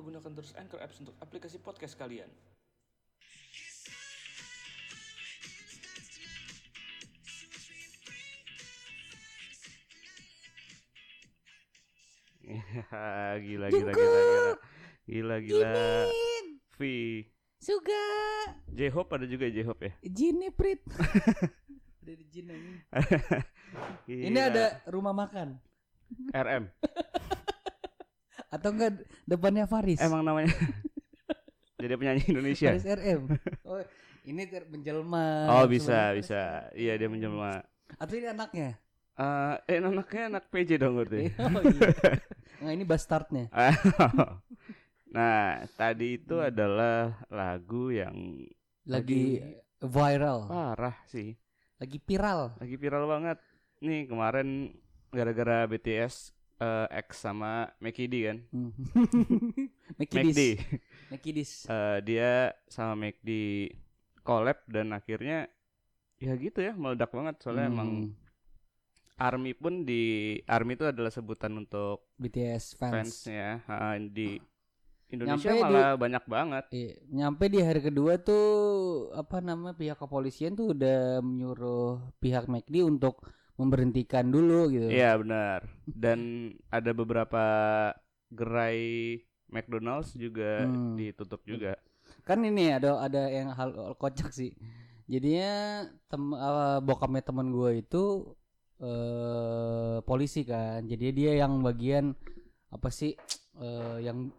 lupa gunakan terus Anchor Apps untuk aplikasi podcast kalian. gila, gila, gila, gila, gila, gila. V, Suga, J-Hope ada juga J-Hope ya. Jin nih Prit. Ada di Jin ini. Ada rumah makan. RM. Atau enggak depannya Faris? Emang namanya. Jadi penyanyi Indonesia. Faris RM. Oh, ini menjelma. Oh bisa bisa. Faris Iya dia menjelma. Atau ini anaknya? Eh, eh anaknya anak PJ dong berarti. oh iya. Nah, ini bastardnya. nah tadi itu Hmm. adalah lagu yang Lagi Lagi- viral. parah sih. Lagi viral. Lagi viral banget. Nih kemarin gara-gara BTS eh, X sama Mekidi kan. Hmm. Mekidis. Mekidis. Eh, dia sama Mekdi collab dan akhirnya ya gitu ya meledak banget soalnya Hmm. emang Army pun di Army itu adalah sebutan untuk BTS fans. fansnya Ha, di Indonesia Nyampe di- malah banyak banget. Iya, nyampe di hari kedua tuh apa nama pihak kepolisian tuh udah menyuruh pihak McD untuk memberhentikan dulu gitu. Iya benar. Dan ada beberapa gerai McDonald's juga Hmm. ditutup juga. Kan ini ada ada yang hal kocak sih. Jadinya tem eh, bokapnya temen gue itu eh polisi kan. Jadi dia yang bagian apa sih eh yang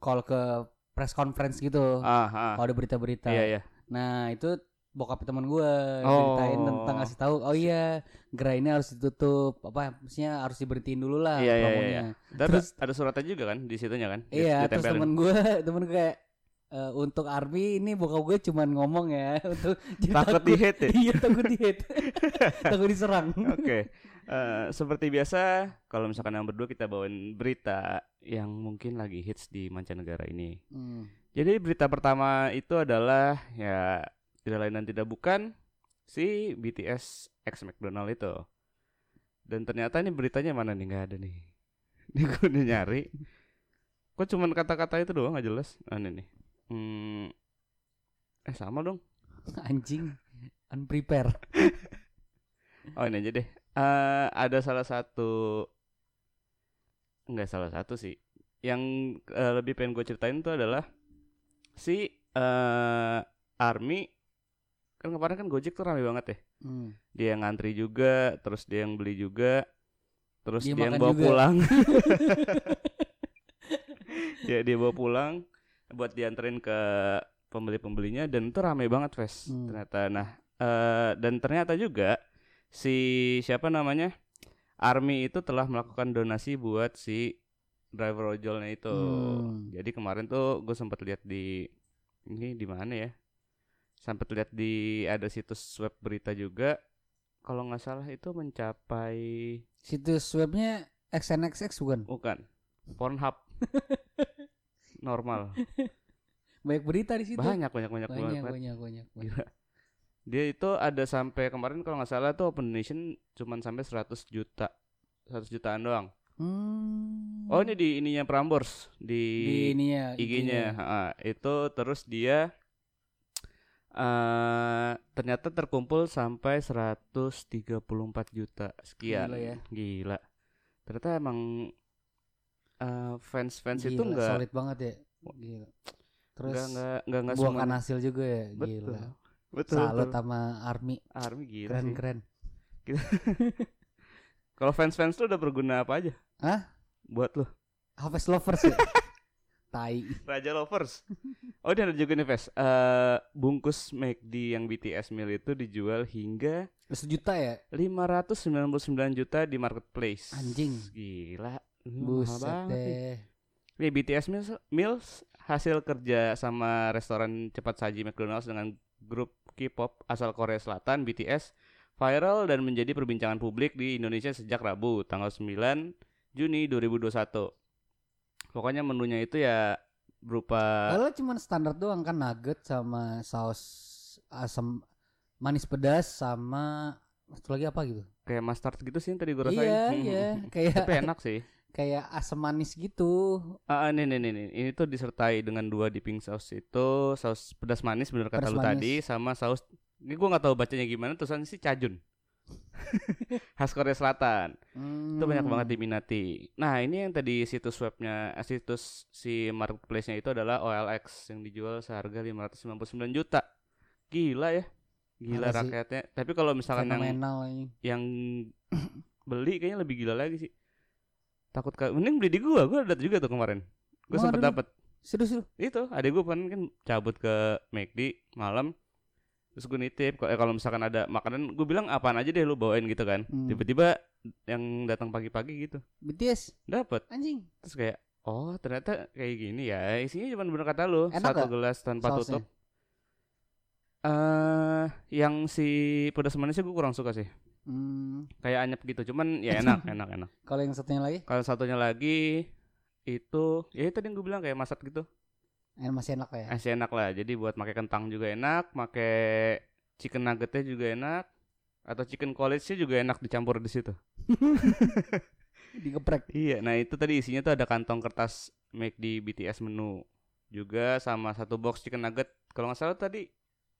call ke press conference gitu. Ah, ah. Kalau ada berita-berita. Iya ya. Nah itu bokap teman gue Oh. ceritain tentang ngasih tahu oh iya gerai ini harus ditutup apa maksudnya harus diberhentiin dulu lah Iya, iya, promonya. Terus Terus ada suratnya juga kan di situnya kan? Di- iya terus ditempelin. temen gue temen gue kayak "Eh, untuk army ini bokap gue cuman ngomong ya untuk Takut di hate ya? iya takut di hate takut diserang Oke. Eh, seperti biasa kalau misalkan yang berdua kita bawain berita yang mungkin lagi hits di mancanegara ini. Hmm. Jadi berita pertama itu adalah ya tidak lain dan tidak bukan si BTS X McDonald itu. Dan ternyata ini beritanya mana nih nggak ada nih. Ini gue udah nyari. Kok cuman kata-kata itu doang nggak jelas. Ah, ini nih. Hmm, eh sama dong. anjing unprepare Oh ini aja deh. Eh ada salah satu enggak salah satu sih. Yang eh, lebih pengen gue ceritain itu adalah si eh Army kan kemarin kan Gojek tuh rame banget ya. Hmm. Dia yang ngantri juga, terus dia yang beli juga, terus Dia dia, yang bawa juga. pulang. ya dia bawa pulang buat dianterin ke pembeli-pembelinya dan itu rame banget, Ves. Hmm. Ternyata nah eh dan ternyata juga si siapa namanya? Army itu telah melakukan donasi buat si driver ojolnya itu. Hmm. Jadi kemarin tuh gue sempat lihat di ini di mana ya? Sempat lihat di ada situs web berita juga. Kalau nggak salah itu mencapai situs webnya XNXX bukan bukan Pornhub normal banyak berita di situ banyak banyak banyak banyak banget. banyak banyak, banyak. Gila. Dia itu ada sampai kemarin kalau nggak salah tuh open donation cuman sampai 100 juta 100 jutaan doang. Hmm. Oh ini di ininya Prambors di di, ini ya IG-nya ha, itu terus dia eh ternyata terkumpul sampai 134 juta sekian. Gila ya. Gila. Ternyata emang eh, fans-fans itu Gila, enggak solid banget ya gila terus enggak enggak enggak enggak buahkan semuanya- hasil juga ya gila Betul. salut betul. sama army Army gila keren sih. keren Kalau fans-fans tuh udah berguna apa aja? Hah? Buat lo. Harvest lovers ya tai Raja Lovers. Oh, dia ada juga nih, Ves. Eh, bungkus McD yang BTS meal itu dijual hingga sejuta ya 599 juta di marketplace. Anjing. Gila. Mahal buset deh Nih, BTS meals, meals hasil kerja sama restoran cepat saji McDonald's dengan grup K-pop asal Korea Selatan BTS viral dan menjadi perbincangan publik di Indonesia sejak Rabu tanggal 9 Juni 2021. Pokoknya menunya itu ya berupa Kalau cuma standar doang kan nugget sama saus asam manis pedas sama satu lagi apa gitu kayak mustard gitu sih yang tadi gue rasain. iya Hmm. iya kayak Tapi enak sih. kayak asam manis gitu. Ah, ini, ini, ini, ini tuh disertai dengan dua dipping sauce itu saus pedas manis bener kata Pedas lu manis. tadi sama saus ini gua nggak tahu bacanya gimana tulisan sih cajun khas Korea Selatan. Itu banyak Hmm. banget diminati. Nah ini yang tadi situs webnya eh, situs si marketplace-nya itu adalah OLX yang dijual seharga 599 juta. Gila ya. Gila sih. rakyatnya. Tapi kalau misalkan yang yang beli kayaknya lebih gila lagi sih. Takut ka- mending beli di gua. Gua ada juga tuh kemarin. Gua ada lu? dapet. Serius lu? itu adek gue kan kan cabut ke McD malam terus gue nitip kalau eh, kalau misalkan ada makanan gue bilang apaan aja deh lu bawain gitu kan. Hmm. tiba-tiba yang datang pagi-pagi gitu. BTS dapat anjing. terus kayak oh ternyata kayak gini ya. Isinya cuma bener kata lu Enak satu gak gelas tanpa sausnya? tutup. Eh yang si pedas manisnya gue kurang suka sih. Hmm. kayak anyep gitu cuman ya enak enak enak. Kalau yang satunya lagi, kalau satunya lagi itu ya itu tadi yang gue bilang kayak masak gitu masih enak ya. Masih enak lah. Jadi buat pakai kentang juga enak, pakai chicken nuggetnya juga enak, atau chicken college juga enak dicampur di situ. Digeprek. Iya, nah itu tadi isinya tuh ada kantong kertas make di BTS menu juga sama satu box chicken nugget. Kalau nggak salah tadi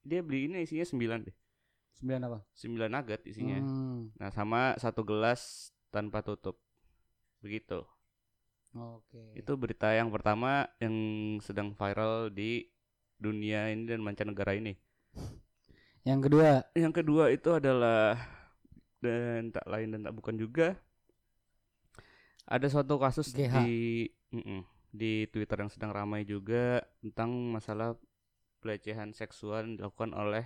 dia beli ini isinya 9 deh. Sembilan apa? 9 nugget isinya. Hmm. Nah, sama satu gelas tanpa tutup. Begitu. Oke. Itu berita yang pertama yang sedang viral di dunia ini dan mancanegara ini. Yang kedua, Yang kedua itu adalah dan tak lain dan tak bukan juga ada suatu kasus GH. di mm-mm, di Twitter yang sedang ramai juga tentang masalah pelecehan seksual yang dilakukan oleh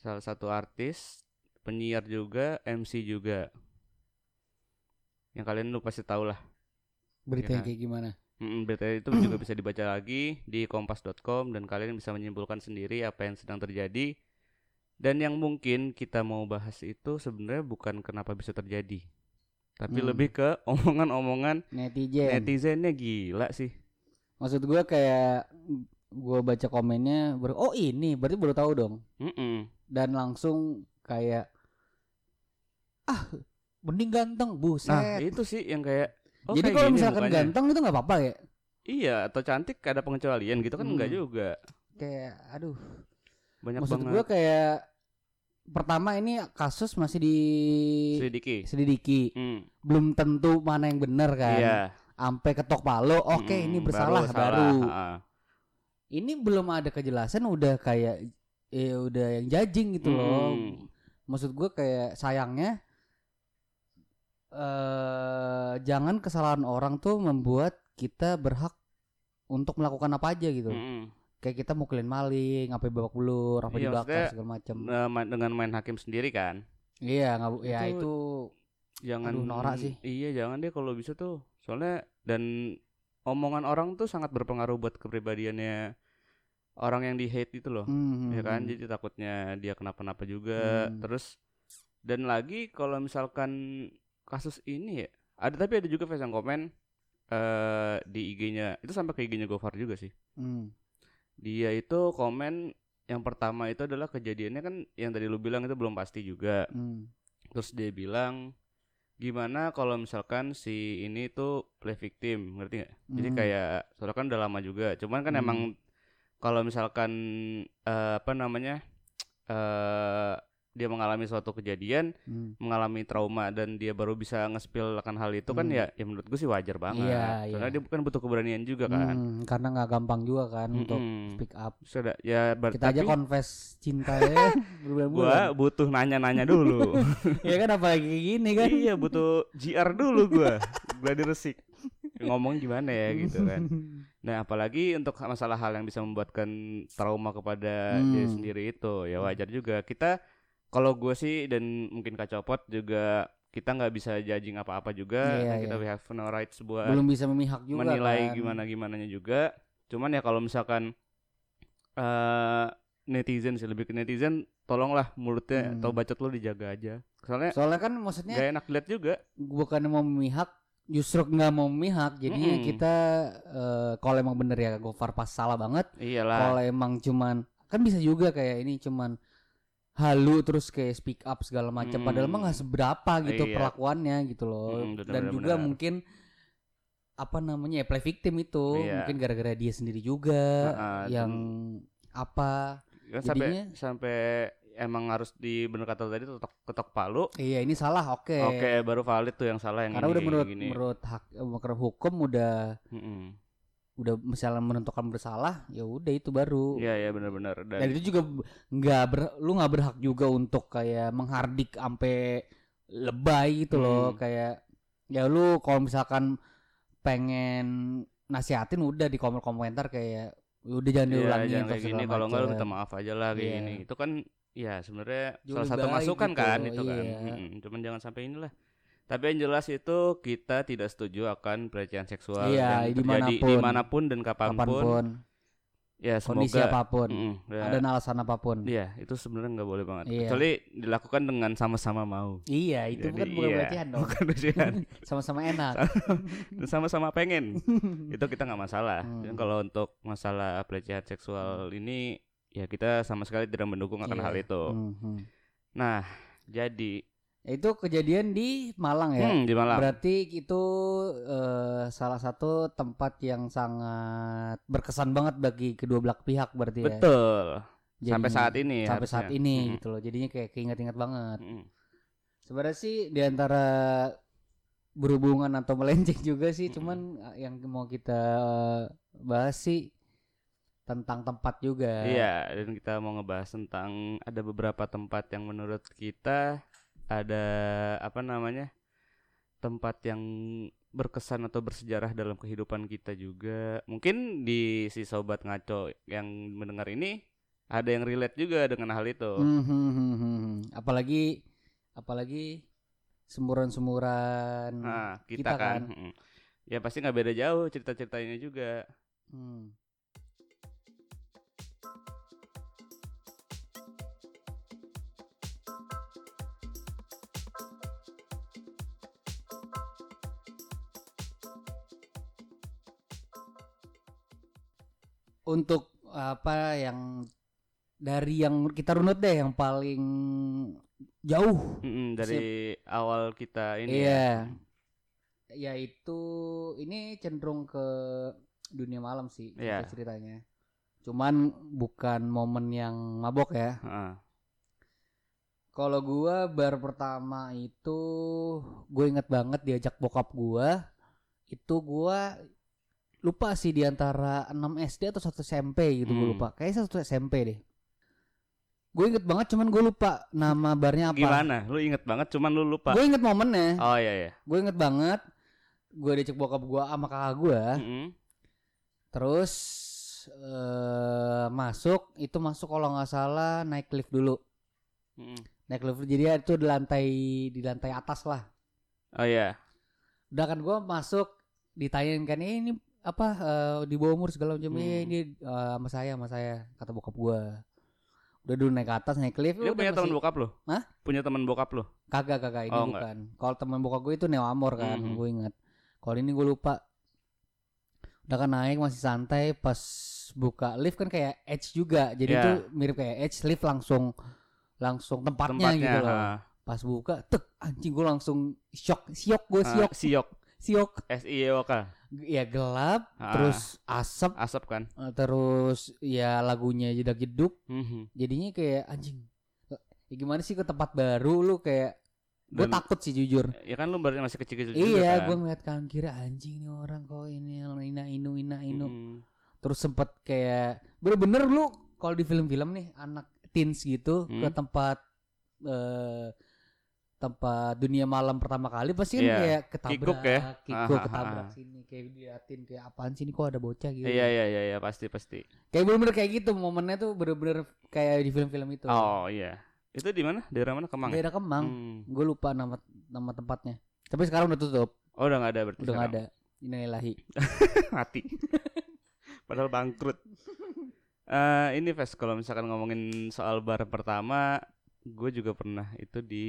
salah satu artis, penyiar juga, MC juga. Yang kalian lu pasti tahu lah. Beritanya Ya. kayak gimana? Mm, berita itu juga bisa dibaca lagi di kompas.com dan kalian bisa menyimpulkan sendiri apa yang sedang terjadi. Dan yang mungkin kita mau bahas itu sebenarnya bukan kenapa bisa terjadi. Tapi Hmm. lebih ke omongan-omongan Netizen. netizennya gila sih. Maksud gua kayak gua baca komennya baru oh ini berarti baru tahu dong Mm-mm. dan langsung kayak ah mending ganteng buset. Nah, itu sih yang kayak oh, Jadi kalau misalkan mukanya. ganteng itu nggak apa-apa ya? Iya, atau cantik ada pengecualian gitu kan enggak Hmm. juga. Kayak aduh. Banyak Maksud banget. gua kayak pertama ini kasus masih di Selidiki. selidiki. Hmm, Belum tentu mana yang benar kan. Iya. Sampai ketok palu, oke Mm-mm, ini bersalah baru. ha-ha. Ini belum ada kejelasan udah kayak eh udah yang judging gitu loh. Mm. Maksud gua kayak sayangnya eh jangan kesalahan orang tuh membuat kita berhak untuk melakukan apa aja gitu. Mm-mm. Kayak kita mukulin maling, apa babak belur, apa Iya, dibakar segala macam. Nah, ma- dengan main hakim sendiri kan. Iya, nggak ya itu- itu jangan Aduh, norak sih. iya jangan deh kalau bisa tuh soalnya dan omongan orang tuh sangat berpengaruh buat kepribadiannya orang yang di hate itu loh hmm, ya kan hmm, jadi takutnya dia kenapa-napa juga Hmm. terus dan lagi kalau misalkan kasus ini ya ada tapi ada juga fans yang komen eh di IG-nya itu sampai ke IG-nya Gofar juga sih hmm. dia itu komen yang pertama itu adalah kejadiannya kan yang tadi lu bilang itu belum pasti juga Hmm. Terus dia bilang gimana kalau misalkan si ini tuh play victim, ngerti nggak? Jadi Hmm. kayak soalnya kan udah lama juga. Cuman kan Hmm. emang kalau misalkan eh, apa namanya eh dia mengalami suatu kejadian, Hmm. mengalami trauma dan dia baru bisa nge-spill akan hal itu kan Hmm. ya, ya menurut gue sih wajar banget. Iya, Soalnya iya. dia bukan butuh keberanian juga kan. Hmm, karena nggak gampang juga kan untuk Mm-mm. speak up. Sudah ya ber- Kita aja tapi confess cinta ya gua butuh nanya-nanya dulu. ya kan apalagi gini kan. iya butuh GR dulu gua gladi resik ngomong gimana ya gitu kan nah apalagi untuk masalah hal yang bisa membuatkan trauma kepada diri Hmm. sendiri itu ya wajar juga kita kalau gue sih dan mungkin kacopot juga kita nggak bisa judging apa-apa juga Iya, Nah, kita iya. we have no right sebuah Belum bisa memihak juga menilai kan. gimana gimananya juga cuman ya kalau misalkan eh netizen sih lebih ke netizen tolonglah mulutnya Hmm. atau bacot lo dijaga aja soalnya Soalnya kan maksudnya gak enak lihat juga bukan mau memihak justru nggak mau memihak jadinya Mm-mm. kita eh, kalau emang bener ya Gofar pas salah banget iyalah kalau emang cuman kan bisa juga kayak ini cuman halu terus kayak speak up segala macam Mm. padahal mah nggak seberapa gitu Iya. perlakuannya gitu loh Mm, benar, dan benar, juga benar. mungkin apa namanya ya play victim itu Iya. mungkin gara-gara dia sendiri juga Ah, yang apa kan sampai Jadinya- sampai emang harus di bener kata tadi ketok ketok palu iya ini salah oke oke baru valid tuh yang salah yang karena ini, udah menurut gini. menurut hak eh, hukum udah Mm-mm. Udah misalnya menentukan bersalah ya udah itu baru. Iya iya benar-benar. Dan, dan itu juga nggak ber- lu nggak berhak juga untuk kayak menghardik sampai lebay gitu loh. Hmm. kayak ya lu kalau misalkan pengen nasihatin udah di komen komentar kayak udah jangan Iya, diulangin jangan kayak gini. Kalau enggak lu minta maaf aja lah kayak Iya. gini. Itu kan ya sebenarnya salah satu masukan gitu, kan itu kan. Iya. Mm-mm. cuman jangan sampai inilah tapi yang jelas itu kita tidak setuju akan pelecehan seksual Iya, yang terjadi di mana pun. di mana pun dan kapan pun, kapan pun. Ya kondisi semoga. apa pun. Mm-mm, ya, ada alasan apa pun. Iya itu sebenarnya nggak boleh banget. Iya. kecuali dilakukan dengan sama-sama mau. Iya itu Jadi, bukan bukan iya, pelecehan dong. bukan pelecehan. Sama-sama enak. Dan sama-sama pengen. Itu kita nggak masalah. Hmm. Dan kalau untuk masalah pelecehan seksual ini ya kita sama sekali tidak mendukung akan Iya. hal itu. Mhm. nah jadi itu kejadian di Malang ya hmm, di Malang Berarti itu eh, salah satu tempat yang sangat berkesan banget bagi kedua belah pihak berarti ya. betul sampai saat ini sampai saat ini Mm-mm. gitu loh. Jadinya kayak keinget-inget banget. Mm-mm. Sebenarnya sih di antara berhubungan atau melenceng juga sih, Mm-mm. cuman eh, yang mau kita eh, bahas sih tentang tempat juga. Iya, dan kita mau ngebahas tentang ada beberapa tempat yang menurut kita ada apa namanya tempat yang berkesan atau bersejarah dalam kehidupan kita juga. Mungkin di si sobat ngaco yang mendengar ini ada yang relate juga dengan hal itu. Hmm, hmm, hmm. Apalagi apalagi semuran-semuran. Nah, kita, Kita kan, kan. ya pasti nggak beda jauh cerita-ceritanya juga. Hmm. Untuk apa yang dari yang kita runut deh yang paling jauh Mm-mm, dari awal kita ini. ya. Iya. Yaitu ini cenderung ke dunia malam sih untuk ceritanya. Cuman bukan momen yang mabok ya. Heeh. Kalau gua bar pertama itu gue inget banget diajak bokap gua itu gua lupa sih di antara 6 SD atau 1 SMP gitu gue Hmm. lupa. Kayaknya satu SMP deh. Gue inget banget cuman gue lupa nama barnya apa. Gimana? Lu inget banget cuman lu lupa. Gue inget momennya. Oh iya iya. gue inget banget gue dicek bokap gue sama kakak gue Mm-mm. terus eh masuk itu masuk kalau nggak salah naik lift dulu Mm-mm. naik lift jadi itu di lantai di lantai atas lah Oh iya. udah kan gue masuk ditanyain kan "Eh, ini apa eh, di bawah umur segala macam Hmm. "Eh, ini eh, sama saya sama saya kata bokap gue udah dulu naik ke atas naik lift udah punya teman bokap lu? Hah? Punya teman bokap lu? kagak kagak ini Oh, bukan kalau teman bokap gue itu Neo Amor kan Mhm. gue ingat kalau ini gue lupa udah kan naik masih santai pas buka lift kan kayak edge juga jadi Iya. itu mirip kayak edge lift langsung langsung tempatnya, Tempatnya. gitu loh ha. pas buka tek anjing gue langsung shock siok gue siok siok. siok S I O K. ya gelap Ah. terus asap Asap kan? eh, terus ya lagunya jedak jeduk Mhm. jadinya kayak anjing ya gimana sih ke tempat baru lu kayak gue takut sih jujur Ya kan lu baru masih kecil-kecil juga Iya, kan? gue ngeliat kanan kiri anjing nih orang kok ini ina inu ina inu. Mm-mm. Terus sempet kayak bener-bener lu kalau di film-film nih anak teens gitu ke Hmm. tempat eh tempat dunia malam pertama kali pasti kan Iya, kayak ketabrak, kikuk ya. kikuk, Ah, ah, ketabrak ah. sini kayak diliatin kayak apaan sih ini kok ada bocah gitu. Iya iya iya iya pasti pasti. Kayak bener-bener kayak gitu momennya tuh bener-bener kayak di film-film itu. Oh iya. Itu di mana? Daerah mana? Kemang. ya? Daerah Kemang. Hmm. Gue lupa nama nama tempatnya. Tapi sekarang udah tutup, Oh udah nggak ada berarti. udah sekarang. ada. Innalillahi. Mati. Padahal bangkrut. Eh ini Ves kalau misalkan ngomongin soal bar pertama, gue juga pernah itu di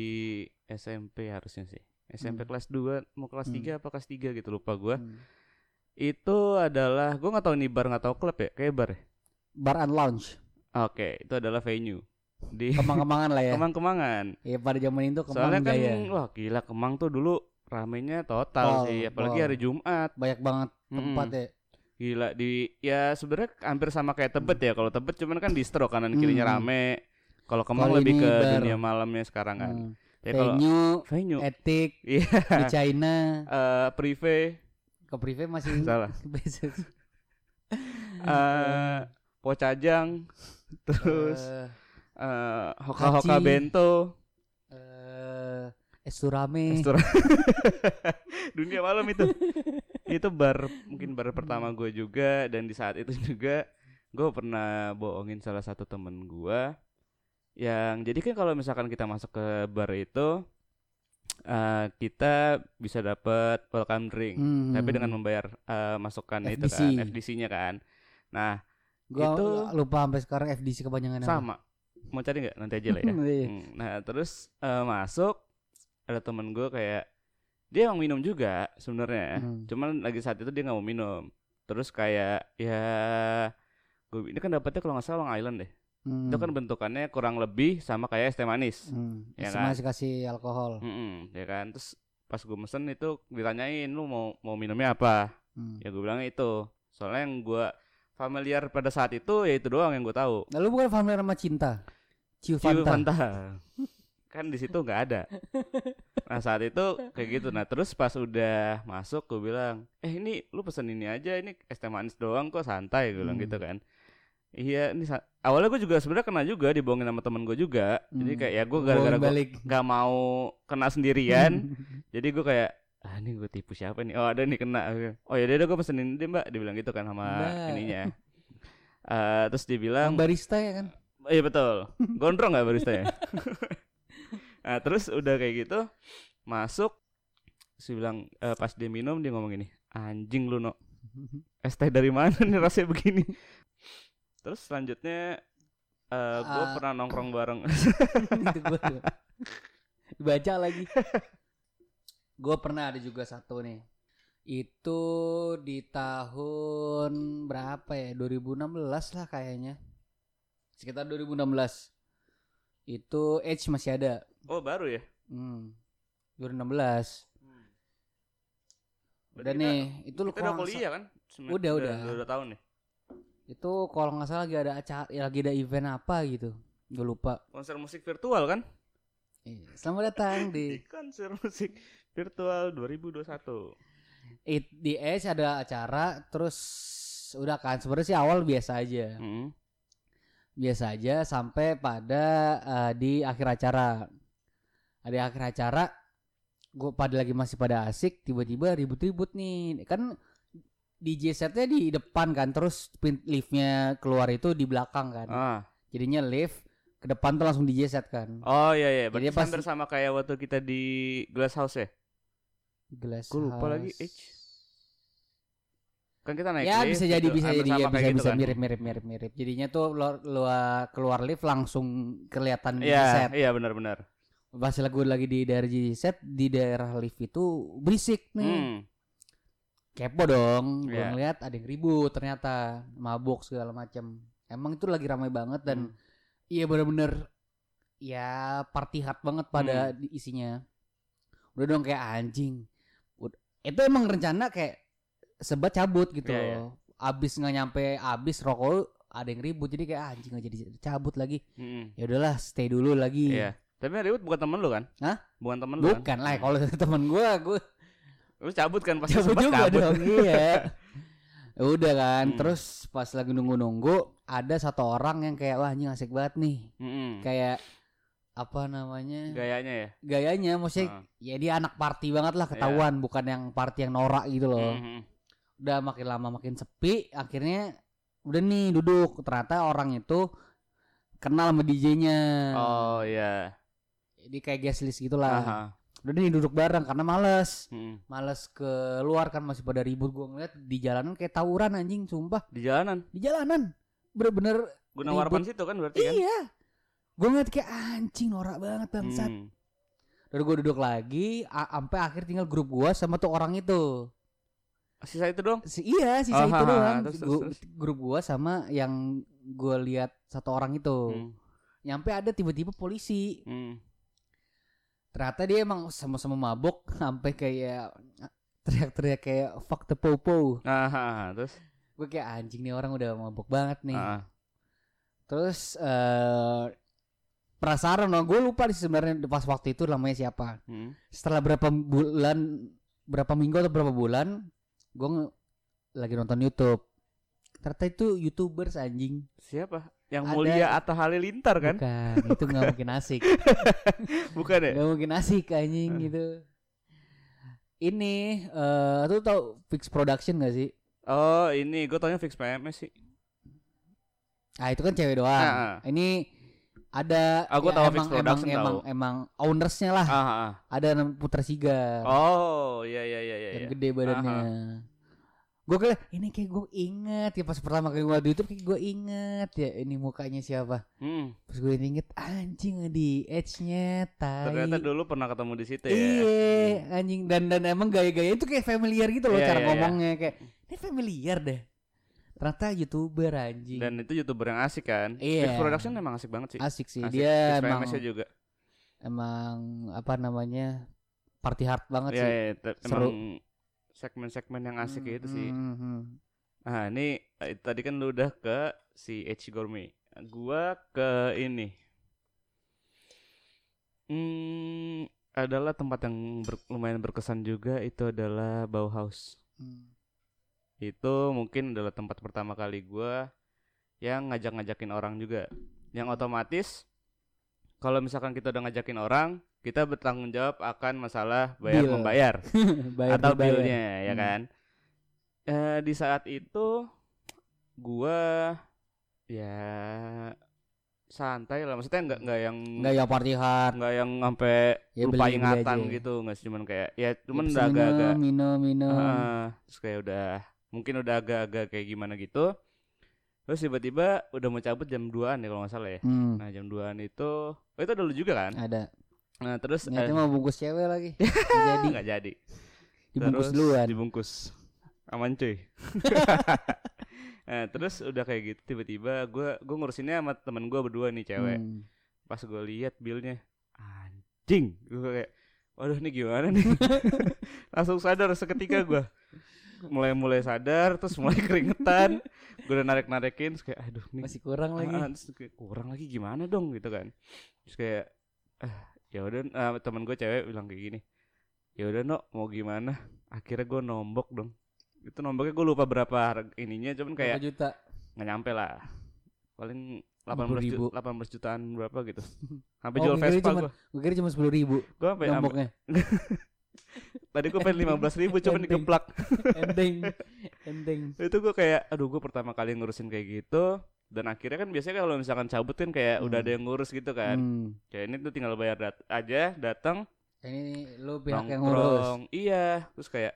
SMP harusnya sih. SMP Hmm. kelas 2 mau kelas Hmm. 3 apa kelas 3 gitu lupa gue. Hmm. Itu adalah gue nggak tahu ini bar nggak tahu klub ya, kayak bar ya. Bar and lounge. Oke, itu adalah venue. di Kemang-kemangan lah ya. Kemang-Kemangan. Ya pada zaman itu kemang Soalnya kan gaya. wah gila Kemang tuh dulu ramenya total Wow, sih, apalagi wow. hari Jumat. Banyak banget tempat ya. Gila di ya sebenarnya hampir sama kayak Tebet ya. Kalau Tebet cuman kan distro kanan kirinya Hmm. rame. Kalau Kemang Kalau lebih ke bar. dunia malamnya sekarang kan. Hmm. Ya kalau Venue, venue etik, Iya. di China, eh prive ke privé masih salah. Eh Pocajang terus Eh, eh Hoka-hoka Haji. bento. eh, Esturame. Restoran. dunia malam itu. itu bar mungkin bar pertama gue juga dan di saat itu juga gue pernah bohongin salah satu temen gue yang jadi kan kalau misalkan kita masuk ke bar itu eh, kita bisa dapat welcome drink Hmm. tapi dengan membayar eh, masukan itu FDC. kan FDC-nya kan nah Gua itu- lupa sampai sekarang FDC kepanjangan apa. sama mau cari nggak nanti aja lah ya Iya. Hmm, Nah terus eh, masuk ada temen gue kayak dia emang minum juga sebenarnya, Hmm. cuman lagi saat itu dia nggak mau minum. Terus kayak ya gue ini kan dapetnya kalau nggak salah Long Island deh. Hmm. Itu kan bentukannya kurang lebih sama kayak es teh manis. Hmm. Ya kan? masih kasih alkohol. Mm-mm, ya kan. Terus pas gue mesen itu ditanyain lu mau mau minumnya apa? Hmm. Ya gue bilang itu. Soalnya yang gue familiar pada saat itu ya itu doang yang gue tahu. Lalu bukan familiar sama cinta. Ciu Ciu Fanta. Fanta. kan di situ nggak ada. Nah saat itu kayak gitu. Nah terus pas udah masuk gue bilang, eh ini lu pesen ini aja, ini es teh manis doang kok santai gue bilang Hmm. gitu kan. Iya, ini awalnya gue juga sebenarnya kena juga dibohongin sama temen gue juga. Jadi Hmm. kayak ya gue gara-gara gue nggak mau kena sendirian. jadi gue kayak ah ini gue tipu siapa nih? Oh ada nih kena. Oh ya udah gue pesenin deh mbak. Dibilang gitu kan sama Mbak. ininya. Eh terus dia bilang, Yang barista ya kan? Iya betul. Gondrong nggak barista ya? nah terus udah kayak gitu masuk, si bilang eh, pas dia minum dia ngomong gini, anjing lu no, es teh dari mana nih rasanya begini? Terus selanjutnya eh gue Ah. pernah nongkrong bareng. Baca lagi. Gue pernah ada juga satu nih. Itu di tahun berapa ya? 2016 lah kayaknya. Sekitar 2016. Itu Edge masih ada. oh baru ya? Hmm. 2016. Berarti Udah kita- nih, itu lu Kita udah kuliah kan? Udah, udah. Udah, udah tahun nih. Itu kalau nggak salah lagi ada acara, ya lagi ada event apa gitu. Gue lupa. Konser musik virtual kan? Iya, Selamat datang di Konser musik virtual 2021. It, di Edge ada acara terus udah kan sebenarnya sih awal biasa aja Hmm. biasa aja sampai pada eh, di akhir acara ada akhir acara gue pada lagi masih pada asik tiba-tiba ribut-ribut nih kan DJ setnya di depan kan terus liftnya keluar itu di belakang kan Ah. jadinya lift ke depan tuh langsung DJ set kan Oh iya iya, berarti Jadi pas- hampir sama kayak waktu kita di Glass House ya? Glass Gua lupa lagi, House. H. Kan kita naik ya lift bisa jadi gitu, bisa jadi ya bisa kayak gitu bisa kan. mirip mirip mirip mirip jadinya tuh luar, luar keluar lift langsung kelihatan di Iya, set iya benar-benar. pas lagu lagi di daerah di set di daerah lift itu berisik nih Hmm. Kepo dong gue Iya. ngeliat ada yang ribut ternyata mabuk segala macam emang itu lagi ramai banget dan Hmm. iya bener-bener ya party hard banget pada Hmm. isinya udah dong kayak anjing itu emang rencana kayak sebat cabut gitu iya. loh abis nggak nyampe abis rokok ada yang ribut jadi kayak anjing nggak jadi cabut lagi Hmm. ya udahlah stay dulu lagi Iya. Tapi ribut bukan temen lu kan? Hah? Bukan temen lu kan? bukan lah kalau temen gue gue Lu cabut kan pas cabut juga cabut. dong iya Ya udah kan Hmm. terus pas lagi nunggu-nunggu ada satu orang yang kayak wah anjing asik banget nih Mm-mm. kayak apa namanya Gayanya ya. gayanya maksudnya Ah. ya dia anak party banget lah ketahuan bukan yang party yang norak gitu loh Mhm. udah makin lama makin sepi akhirnya udah nih duduk ternyata orang itu kenal sama DJ-nya Oh iya. jadi kayak guest list gitulah Aha. Udah nih duduk bareng karena males Mm. males keluar kan masih pada ribut gua ngeliat di jalanan kayak tawuran anjing sumpah Di jalanan. di jalanan bener-bener Gunawarman situ kan berarti kan? iya gue ngeliat kayak anjing norak banget bangsat Hmm. Terus gue duduk lagi, sampai akhir tinggal grup gua sama tuh orang itu. Sisa itu dong. Si, iya, sisa Oh, itu ha, ha, doang. terus, Gru- terus, Grup gua sama yang gue lihat satu orang itu. Hmm. nyampe ada tiba-tiba polisi Hmm. Ternyata dia emang sama-sama mabok sampai kayak teriak-teriak kayak fuck the popo. Ah, ah, ah, terus? Gue kayak anjing nih orang udah mabok banget nih. Ah, ah. terus eh penasaran no gue lupa sih sebenarnya pas waktu itu namanya siapa. Hmm. setelah berapa bulan berapa minggu atau berapa bulan gue lagi nonton YouTube ternyata itu youtubers anjing Siapa? Yang Ada- mulia Atta Halilintar kan? bukan itu nggak mungkin asik Bukan ya? nggak mungkin asik anjing gitu ini eh tuh tau fix production gak sih Oh, ini gue taunya fix PMS sih. ah itu kan cewek doang Ah, ah. ini ada Ah, gua ya tahu emang emang emang tahu. emang ownersnya lah Ah, ah, ah. ada Putra Sigar Oh, iya iya iya iya. yang iya. gede badannya. Gue kira ini kayak gue inget ya pas pertama kali gue di YouTube kayak gue inget ya ini mukanya siapa. Hmm. Pas gue inget anjing di edge-nya tai. Ternyata dulu pernah ketemu di situ ya. Iya anjing dan dan emang gaya-gaya itu kayak familiar gitu loh Iya, cara iya, iya. ngomongnya kayak ini familiar deh. Ternyata youtuber anjing. Dan itu youtuber yang asik kan. Iya. Fix Production emang asik banget sih. Asik sih Asik. dia emang juga. emang apa namanya party hard banget Iya, sih. iya, te- Seru. Segmen-segmen yang asik Hmm, itu sih. hmm, hmm. Nah, ini eh, tadi kan lu udah ke si H Gourmet. Gua ke ini. Hmm, adalah tempat yang ber- lumayan berkesan juga itu adalah Bauhaus. Hmm. Itu mungkin adalah tempat pertama kali gua yang ngajak-ngajakin orang juga. Yang otomatis kalau misalkan kita udah ngajakin orang, kita bertanggung jawab akan masalah bayar Bill. membayar Bayar atau billnya ya Hmm. kan. Eh, di saat itu gua ya santai lah maksudnya nggak nggak yang Enggak ya party hard. nggak yang sampai Ya, lupa ingatan aja. gitu nggak sih, cuman kayak ya cuman Ya, udah agak-agak minum, minum. Ah, terus kayak udah mungkin udah agak-agak kayak gimana gitu terus tiba-tiba udah mau cabut jam 2an ya kalau nggak salah ya Hmm, nah jam 2an itu oh itu ada lu juga kan ada. Nah terus Ternyata eh, mau bungkus cewek lagi. Nggak jadi. nggak jadi. Dibungkus Terus duluan. dibungkus. Aman cuy. Nah terus udah kayak gitu tiba-tiba gua gua ngurusinnya sama temen gua berdua nih cewek. Hmm. pas gue lihat billnya anjing. Gue kayak waduh ini gimana nih? Langsung sadar seketika gue mulai mulai sadar terus mulai keringetan. Gue udah narik narikin kayak aduh nih Masih kurang lagi. ah, terus kayak, kurang lagi gimana dong? Gitu kan. Terus kayak ah ya udah ah, teman gue cewek bilang kayak gini ya udah no mau gimana akhirnya gue nombok dong itu nomboknya gue lupa berapa harga ininya cuman Berapa kayak juta? nggak nyampe lah paling 18 ribu. ju- 18 jutaan berapa gitu sampai Oh, jual gue Vespa gua Gue kira cuma sepuluh ribu gua sampai nomboknya. tadi gua pengen 15 ribu cuman dikeplak Ending. Ending. itu gua kayak aduh gua pertama kali ngurusin kayak gitu dan akhirnya kan biasanya kalau misalkan cabut kan kayak udah Hmm. ada yang ngurus gitu kan Hmm. kayak ini tuh tinggal bayar dat- aja datang Ini lu pihak yang ngurus. iya terus kayak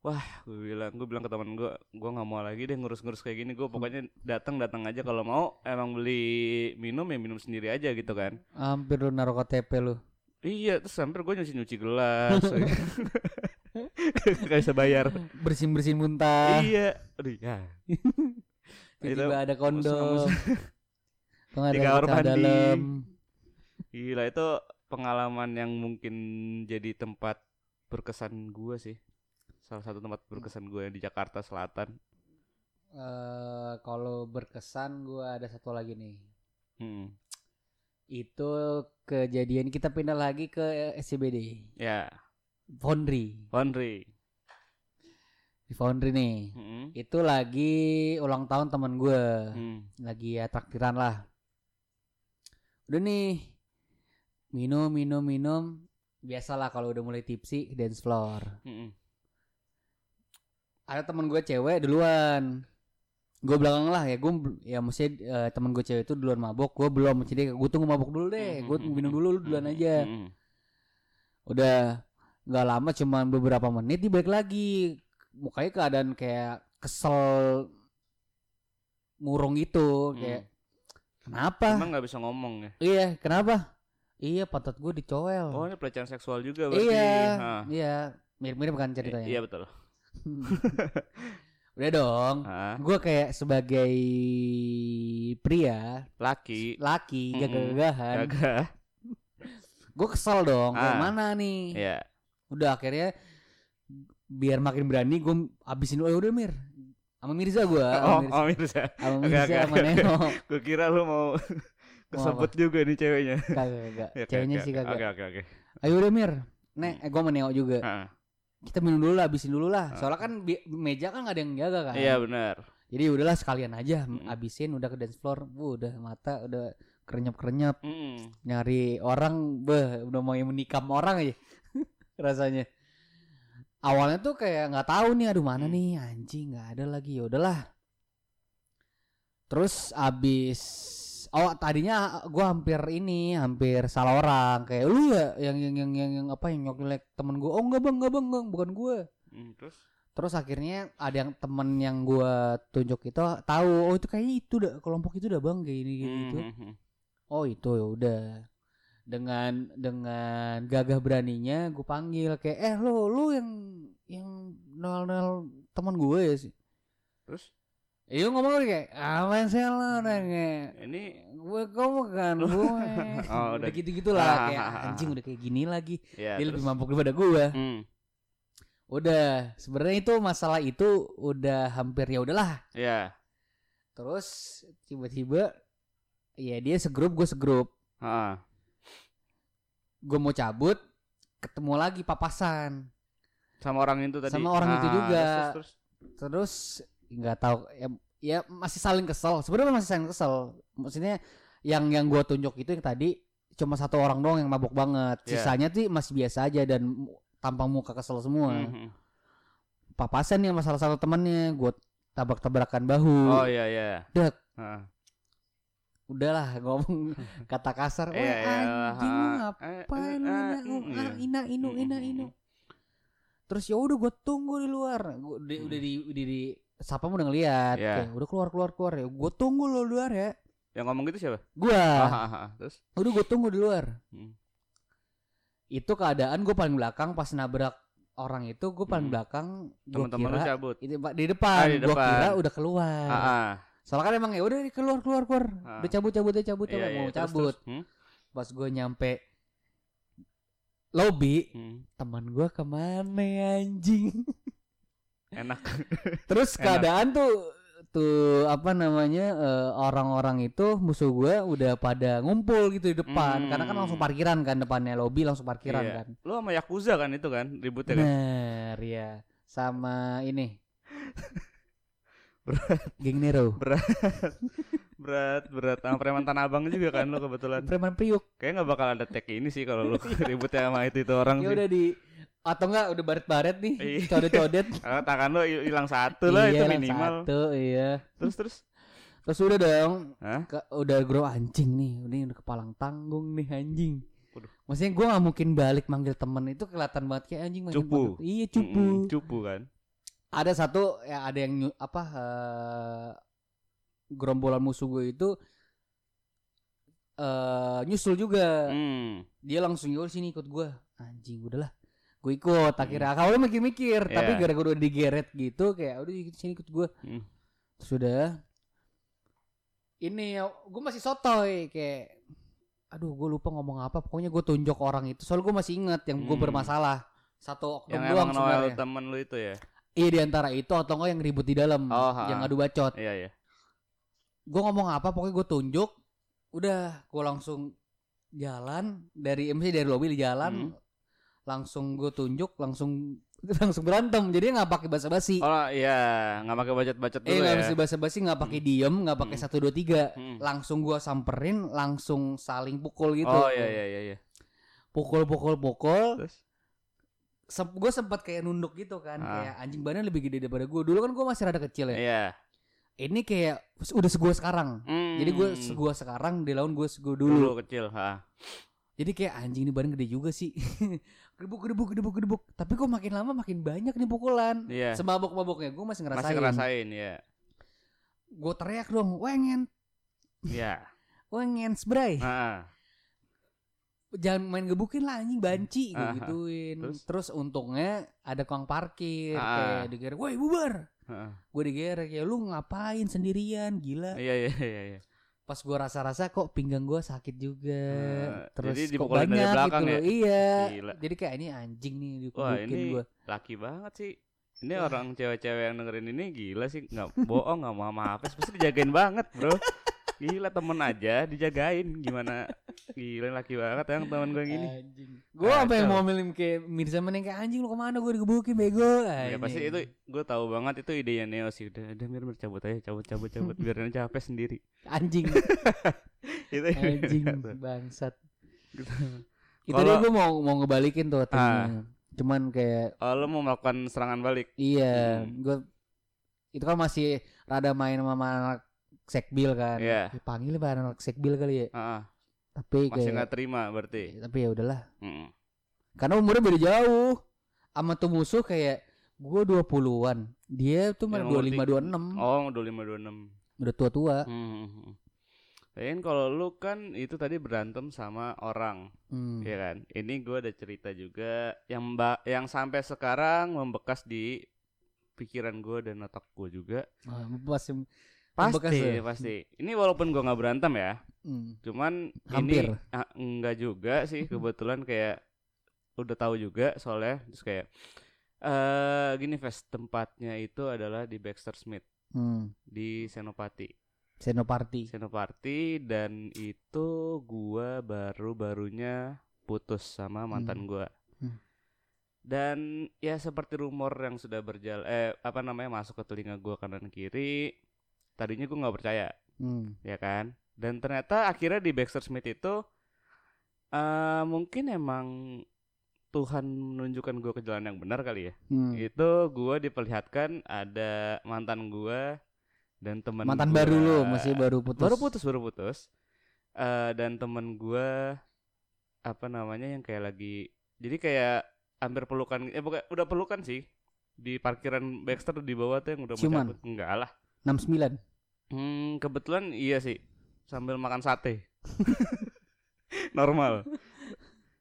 wah gue bilang gue bilang ke teman gue gue nggak mau lagi deh ngurus-ngurus kayak gini gue pokoknya datang datang aja kalau mau emang beli minum ya minum sendiri aja gitu kan Hampir lu naruh KTP lu. Iya, terus hampir gue nyuci nyuci gelas, gak bisa bayar. Bersin-bersin muntah. iya, aduh ya. Tiba-tiba ada kondom. Mandi. dalam. Gila itu pengalaman yang mungkin jadi tempat berkesan gue sih. Salah satu tempat berkesan gue yang di Jakarta Selatan. Eh kalau berkesan gua ada satu lagi nih. Hmm. Itu kejadian kita pindah lagi ke SCBD. Ya, Foundry. Laundry. Di Foundry nih. Hmm. Itu lagi ulang tahun teman gua. Hmm. Lagi ya traktiran lah. Udah nih. Minum, minum, minum. Biasalah kalau udah mulai tipsi dance floor. Hmm. ada teman gue cewek duluan gue belakang lah ya gue ya mesti eh, teman gue cewek itu duluan mabok gue belum jadi gue tunggu mabok dulu deh gue Hmm, minum dulu lu duluan aja hmm, udah nggak lama cuman beberapa menit dia balik lagi mukanya keadaan kayak kesel murung gitu hmm. kayak Hmm. kenapa Emang nggak bisa ngomong ya? iya kenapa iya pantat gue dicowel Oh ini pelecehan seksual juga berarti. iya Hah. iya mirip-mirip kan ceritanya Iya betul. udah dong. Gue kayak sebagai pria, laki. laki, Mm-mm. gagah-gagahan. Gagah. Gue kesel dong. Ah. mana nih? Iya. Udah akhirnya biar makin berani gue abisin. "Eh, udah Mir. Sama Mirza gue. Oh, oh Mirza. Sama Mirza oke, sama oke. Neno. Gue kira lu mau kesebut juga nih ceweknya. Kagak, kagak. Ya, Ceweknya oke, sih kagak. Oke, oke, oke. Ayo udah Mir. Nek, eh, gue sama Neo juga. Ah, Kita minum dulu lah, abisin dulu lah. Ah. Soalnya kan meja kan gak ada yang jaga kan. Iya benar. Jadi udahlah sekalian aja Mm. abisin udah ke dance floor. Bu, udah mata udah kerenyap-kerenyap Mm. nyari orang beh udah mau menikam orang aja rasanya. Awalnya tuh kayak nggak tahu nih aduh mana Hmm. nih anjing nggak ada lagi ya udahlah. Terus abis oh tadinya gua hampir ini hampir salah orang kayak lu ya yang yang yang yang, yang apa yang nyokilek temen gua oh enggak bang enggak bang, enggak, bukan gua Mm, Terus? Terus akhirnya ada yang temen yang gua tunjuk itu tahu oh itu kayaknya itu dah kelompok itu dah bang kayak gini gini gitu. Mhm. Oh itu ya udah dengan dengan gagah beraninya gue panggil kayak eh lo lu yang yang nol nol teman gue ya sih. Terus? Iya ngomong kayak apa sih lo nanya Ini gue kamu kan gue Oh, udah gitu gitulah kayak anjing udah kayak gini lagi ya dia terus. lebih mampu daripada gue Mm, udah sebenarnya itu masalah itu udah hampir ya udahlah Ya. Terus tiba-tiba ya dia segrup gue segrup. Ah. Gue mau cabut ketemu lagi papasan. Sama orang itu tadi. Sama orang itu Ah, juga. Terus, terus, nggak tahu ya, ya masih saling kesel. Sebenarnya masih saling kesel. Maksudnya yang yang gue tunjuk itu yang tadi cuma satu orang doang yang mabok banget. Iya. Sisanya tuh masih biasa aja dan tampang muka kesel semua. Mhm. Papasan nih sama salah satu temannya gue tabrak-tabrakan bahu. Oh iya iya. Dek. Ah. Udahlah ngomong kata kasar. Wah Iya iya. anjing lu Ah. ngapain Eh, lu eh, ina, mm, iya. ina inu ina inu terus ya udah gue tunggu di luar gua, di, Hmm. udah di udah di siapa udah ngeliat Iya. Kayak, udah keluar keluar keluar ya gue tunggu lo di luar ya Yang ngomong gitu siapa? gue Ah, ah, ah. Terus? udah gue tunggu di luar Hmm. itu keadaan gue paling belakang pas nabrak orang itu gue paling Hmm. belakang Teman-teman lu cabut. itu Pak, di depan Ah, di gue depan. kira udah keluar Ah, ah. Soalnya kan emang ya udah keluar keluar keluar Ah. udah cabut cabut ya cabut Iya, cabut iya. mau Terus, cabut terus. Hmm? pas gue nyampe lobby Hmm. teman gue ke mana ya, anjing Enak. terus Enak. keadaan tuh tuh apa namanya eh, orang-orang itu musuh gue udah pada ngumpul gitu di depan Hmm. karena kan langsung parkiran kan depannya lobby langsung parkiran Iya. kan Lu sama Yakuza kan itu kan ributnya kan? bener ya sama ini Berat. geng Nero Berat, berat. Sama preman Tanah Abang juga kan lu kebetulan. preman priuk Kayaknya nggak bakal ada tag ini sih kalau lu ributnya sama itu itu orang ya sih. udah di atau enggak udah baret-baret nih Iya. codet-codet tangan lu hil- hilang satu lah itu Iya, minimal. satu iya Terus terus. terus udah dong Hah? ke, udah grow anjing nih ini udah kepalang tanggung nih anjing Waduh. maksudnya gue gak mungkin balik manggil temen itu kelihatan banget kayak anjing Cupu. iya cupu Mm-mm, cupu kan. Ada satu ya ada yang apa eh, gerombolan musuh gue itu eh nyusul juga Hmm. dia langsung yaudah sini ikut gue anjing udahlah gue ikut akhirnya awalnya mikir-mikir tapi Hmm. Iya. gara-gara udah digeret gitu kayak udah ikut sini ikut gue Hmm. sudah ini gue masih sotoy kayak aduh gue lupa ngomong apa pokoknya gue tunjuk orang itu soalnya gue masih inget yang gue Hmm. bermasalah satu oknum Yang doang emang sebenarnya temen lu itu ya. Iya di antara itu atau enggak yang ribut di dalam Oh, yang ha. ngadu bacot Iya iya. gue ngomong apa pokoknya gue tunjuk udah gue langsung jalan dari MC dari lobby di jalan Hmm. langsung gue tunjuk langsung langsung berantem jadi nggak pakai basa-basi Oh iya, nggak pakai bacot-bacot eh dulu nggak ya. bisa basa-basi nggak pakai diem nggak pakai Hmm. satu dua tiga Hmm. langsung gue samperin langsung saling pukul gitu Oh iya iya iya iya. pukul pukul pukul Terus gue sempat kayak nunduk gitu kan Ah. kayak anjing badannya lebih gede daripada gue dulu kan gue masih rada kecil ya iya. ini kayak udah segua sekarang Hmm. jadi gue segua sekarang dilawan gue segua dulu dulu kecil, ha. Jadi kayak anjing ini badan gede juga sih. gedebuk gedebuk gedebuk gedebuk. Tapi kok makin lama makin banyak nih pukulan. Iya. Semabok maboknya gue masih ngerasain. Masih ngerasain ya. Gue teriak dong, wengen, Iya. wengen, spray. Jangan main gebukin lah anjing banci gue gituin. terus? Terus? untungnya ada tukang parkir Ah. kayak dikira, "Woi, bubar." Gue digerek ya lu ngapain sendirian gila Iya iya iya iya. pas gue rasa-rasa kok pinggang gue sakit juga Eh, terus jadi kok dipukulin dari banyak belakang gitu ya? loh iya Gila. jadi kayak ini anjing nih digebukin gue laki banget sih. Ini orang cewek-cewek yang dengerin ini gila sih, nggak bohong, nggak mau apa pasti dijagain banget, bro. Gila temen aja dijagain. Gimana? Gila laki banget yang temen gue gini. Anjing. Gue apa yang mau milih kayak Mirza Meneng kayak anjing lu ke mana? Gue digebukin bego. Ya pasti itu gue tahu banget itu idenya Neo sih. Udah udah mir mir cabut aja cabut cabut cabut. Biar dia capek sendiri. Anjing. Itu anjing bangsat. Itu Kalau- dia gue mau mau ngebalikin tuh timnya. Cuman kayak oh, lo mau melakukan serangan balik? Iya Hmm. gue itu kan masih rada main sama anak sekbil kan Iya. dipanggil pak anak sekbil kali ya ah, tapi masih nggak terima berarti tapi ya udahlah Mm-mm. karena umurnya beda jauh sama tuh musuh kayak gue 20-an dia tuh malah umur 25 26 oh dua lima dua enam udah tua-tua Hmm. Lain kalau lu kan itu tadi berantem sama orang, hmm. ya kan? Ini gue ada cerita juga yang mbak yang sampai sekarang membekas di pikiran gue dan otak gue juga. Pasti Membekas Pasti, ya? pasti. Ini walaupun gue nggak berantem ya, hmm. cuman Hampir. ini ah, enggak juga sih kebetulan kayak udah tahu juga soalnya terus kayak eh gini Ves tempatnya itu adalah di Baxter Smith Hmm. di Senopati. Senoparty Senopati dan itu gua baru-barunya putus sama mantan gua. Hmm. Dan ya seperti rumor yang sudah berjalan eh apa namanya masuk ke telinga gua kanan kiri. Tadinya gua nggak percaya, hmm. ya kan? Dan ternyata akhirnya di Baxter Smith itu eh mungkin emang Tuhan menunjukkan gua ke jalan yang benar kali ya. Hmm. Itu gua diperlihatkan ada mantan gua dan teman mantan gua- baru lu masih baru putus baru putus baru putus Eh dan temen gua apa namanya yang kayak lagi jadi kayak hampir pelukan eh bukan udah pelukan sih di parkiran Baxter di bawah tuh yang udah mau Ciuman? cabut enggak lah 69 hmm, kebetulan iya sih sambil makan sate normal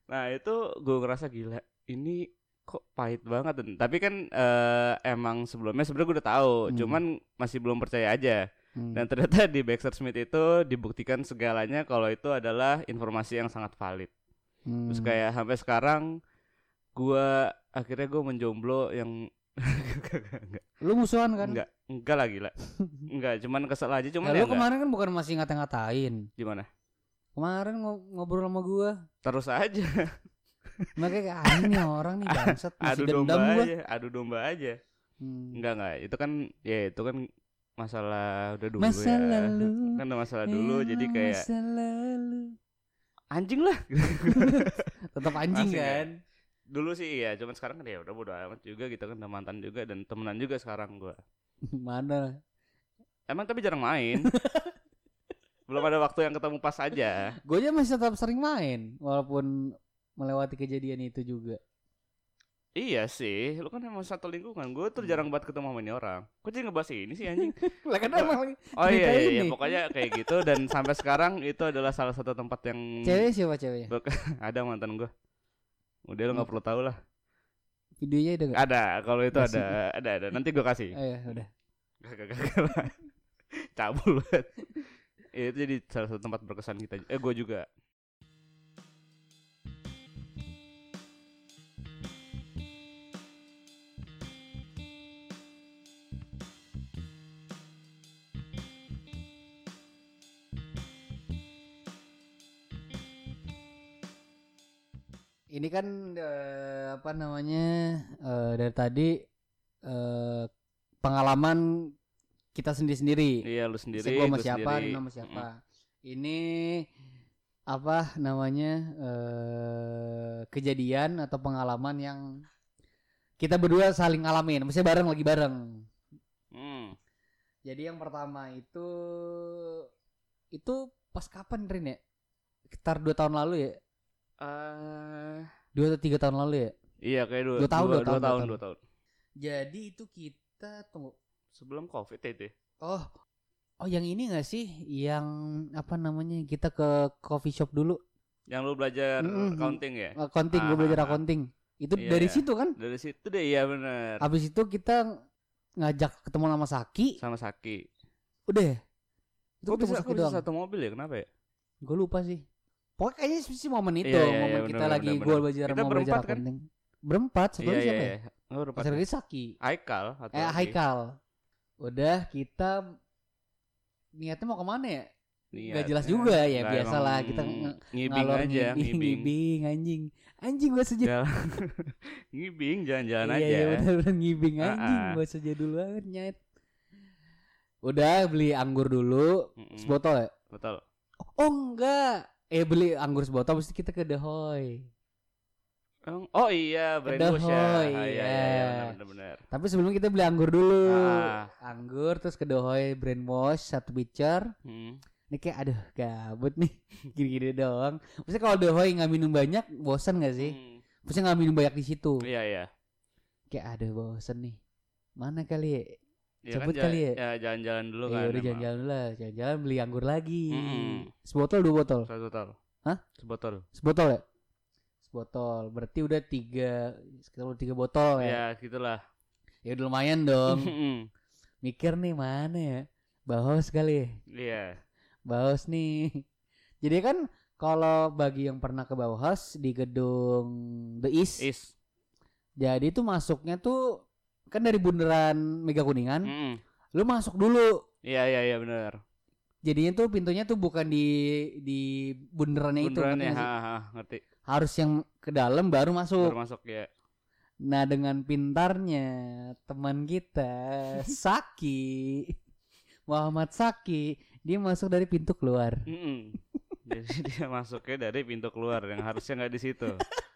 nah itu gue ngerasa gila ini kok pahit banget dan tapi kan eh, emang sebelumnya sebenarnya gue udah tahu Hmm. cuman masih belum percaya aja Hmm. dan ternyata di Baxter Smith itu dibuktikan segalanya kalau itu adalah informasi yang sangat valid. Hmm. Terus kayak sampai sekarang gua akhirnya gua menjomblo yang lu musuhan kan enggak, enggak lah gila. Enggak, cuman kesel aja cuman Ya, ya lu enggak. kemarin kan bukan masih ngata-ngatain Gimana? kemarin ngo- ngobrol sama gua Terus aja. makanya kayak anjing nih orang nih bangsat masih adu domba dendam gua aja, adu domba aja. Hmm. Enggak enggak, itu kan ya itu kan masalah udah dulu masa ya. lalu Kan udah masalah dulu ya, jadi kayak masa lalu anjing lah. tetap anjing Asik ya? kan dulu sih iya cuman sekarang kan ya udah bodo amat juga gitu kan udah mantan juga dan temenan juga sekarang gua. Mana? Emang tapi jarang main. Belum ada waktu yang ketemu pas aja. Gue aja masih tetap sering main walaupun melewati kejadian itu juga. Iya sih lu kan emang satu lingkungan. Gue tuh jarang banget ketemu sama ini orang. Kok jadi ngebahas ini sih anjing? Lah kan emang lagi oh iya iya, iya pokoknya kayak gitu. Dan sampai sekarang itu adalah salah satu tempat yang cewek siapa ceweknya ada mantan gua udah lu nggak perlu tahu lah videonya ada gak? ada kalau itu ada ada ada nanti gua kasih Oh, ya udah Gak, gak, gak, gak. Cabul banget. Ya, itu jadi salah satu tempat berkesan kita. Eh, gue juga. Ini kan eh, apa namanya eh, dari tadi eh, pengalaman kita sendiri-sendiri Iya, lu sendiri. Sama siapa, sendiri. Sama siapa. Ini apa namanya eh kejadian atau pengalaman yang kita berdua saling ngalamin, maksudnya bareng lagi bareng. Hmm. Jadi yang pertama itu itu pas kapan Rin ya? Sekitar dua tahun lalu ya? Eh, Dua atau tiga tahun lalu ya? iya kayak dua, Dua tahun, dua, dua tahun, dua tahun, tahun. dua tahun. Jadi itu kita tunggu. Sebelum covid itu. ya? Oh, oh yang ini gak sih? Yang apa namanya? Kita ke coffee shop dulu. Yang lu belajar Mm-mm. accounting ya? Accounting, gue belajar Ah, ah, ah. accounting. Itu Iya, dari iya. situ kan? Dari situ deh iya bener. Habis itu kita ngajak ketemu sama Saki, sama Saki. udah. Itu Kok ketemu bisa, Saki kok bisa doang. satu mobil ya? Kenapa ya? Gue lupa sih. Pokoknya kayaknya sih momen itu, Iya, iya, momen iya, kita bener, lagi bener. belajar Kita mau belajar berempat kan? accounting. Berempat, satu Iya iya siapa iya. ya? Oh, berempat. Satu lagi Saki. Haikal atau Eh? Haikal. Udah kita niatnya mau ke mana ya? Niatnya Nggak jelas juga ya, nggak biasalah, kita nge- ngibing Ngalor aja, ngibing, ngibing. anjing. Anjing gue sejak Jalan. ngibing jalan-jalan iya, aja. Iya bener-bener ngibing Ah, anjing ah. Gue sejadul banget nyet Udah beli anggur dulu Mm-mm. Sebotol ya? Betul. Oh enggak Eh beli anggur sebotol Mesti kita ke The Hoy Oh, iya, brainwash ya. Ah, iya, iya, iya. iya, benar benar. Tapi sebelum kita beli anggur dulu Ah. Anggur terus ke The Hoy Brainwash Satu pitcher Hmm. Ini kayak aduh gabut nih Gini-gini doang Maksudnya kalau The Hoy nggak minum banyak Bosan gak sih? Hmm. Maksudnya nggak minum banyak di situ Iya, iya. Kayak aduh bosan nih Mana kali ya? Cepet jalan- kali ya? Ya jalan-jalan dulu Ya kan. udah jalan-jalan dulu lah Jalan-jalan beli anggur lagi Mm-mm. Sebotol dua botol Satu botol. Hah? Sebotol. Sebotol ya? Sebotol Berarti udah tiga Sekitar udah tiga botol ya Ya, gitulah. Ya udah lumayan dong. Mikir nih mana ya Baos kali ya Iya. Baos nih Jadi kan kalau bagi yang pernah ke Bauhaus di gedung The East, Is. jadi itu masuknya tuh kan dari bundaran Mega Kuningan, Mm-mm. lu masuk dulu. Iya, iya, iya benar. Jadinya tuh pintunya tuh bukan di di bundarannya itu, ngerti ha, ha, ngerti. harus yang ke dalam baru masuk. Baru masuk ya. Nah dengan pintarnya teman kita Saki Muhammad Saki dia masuk dari pintu keluar. Mm-mm. Jadi dia masuknya dari pintu keluar yang harusnya nggak di situ.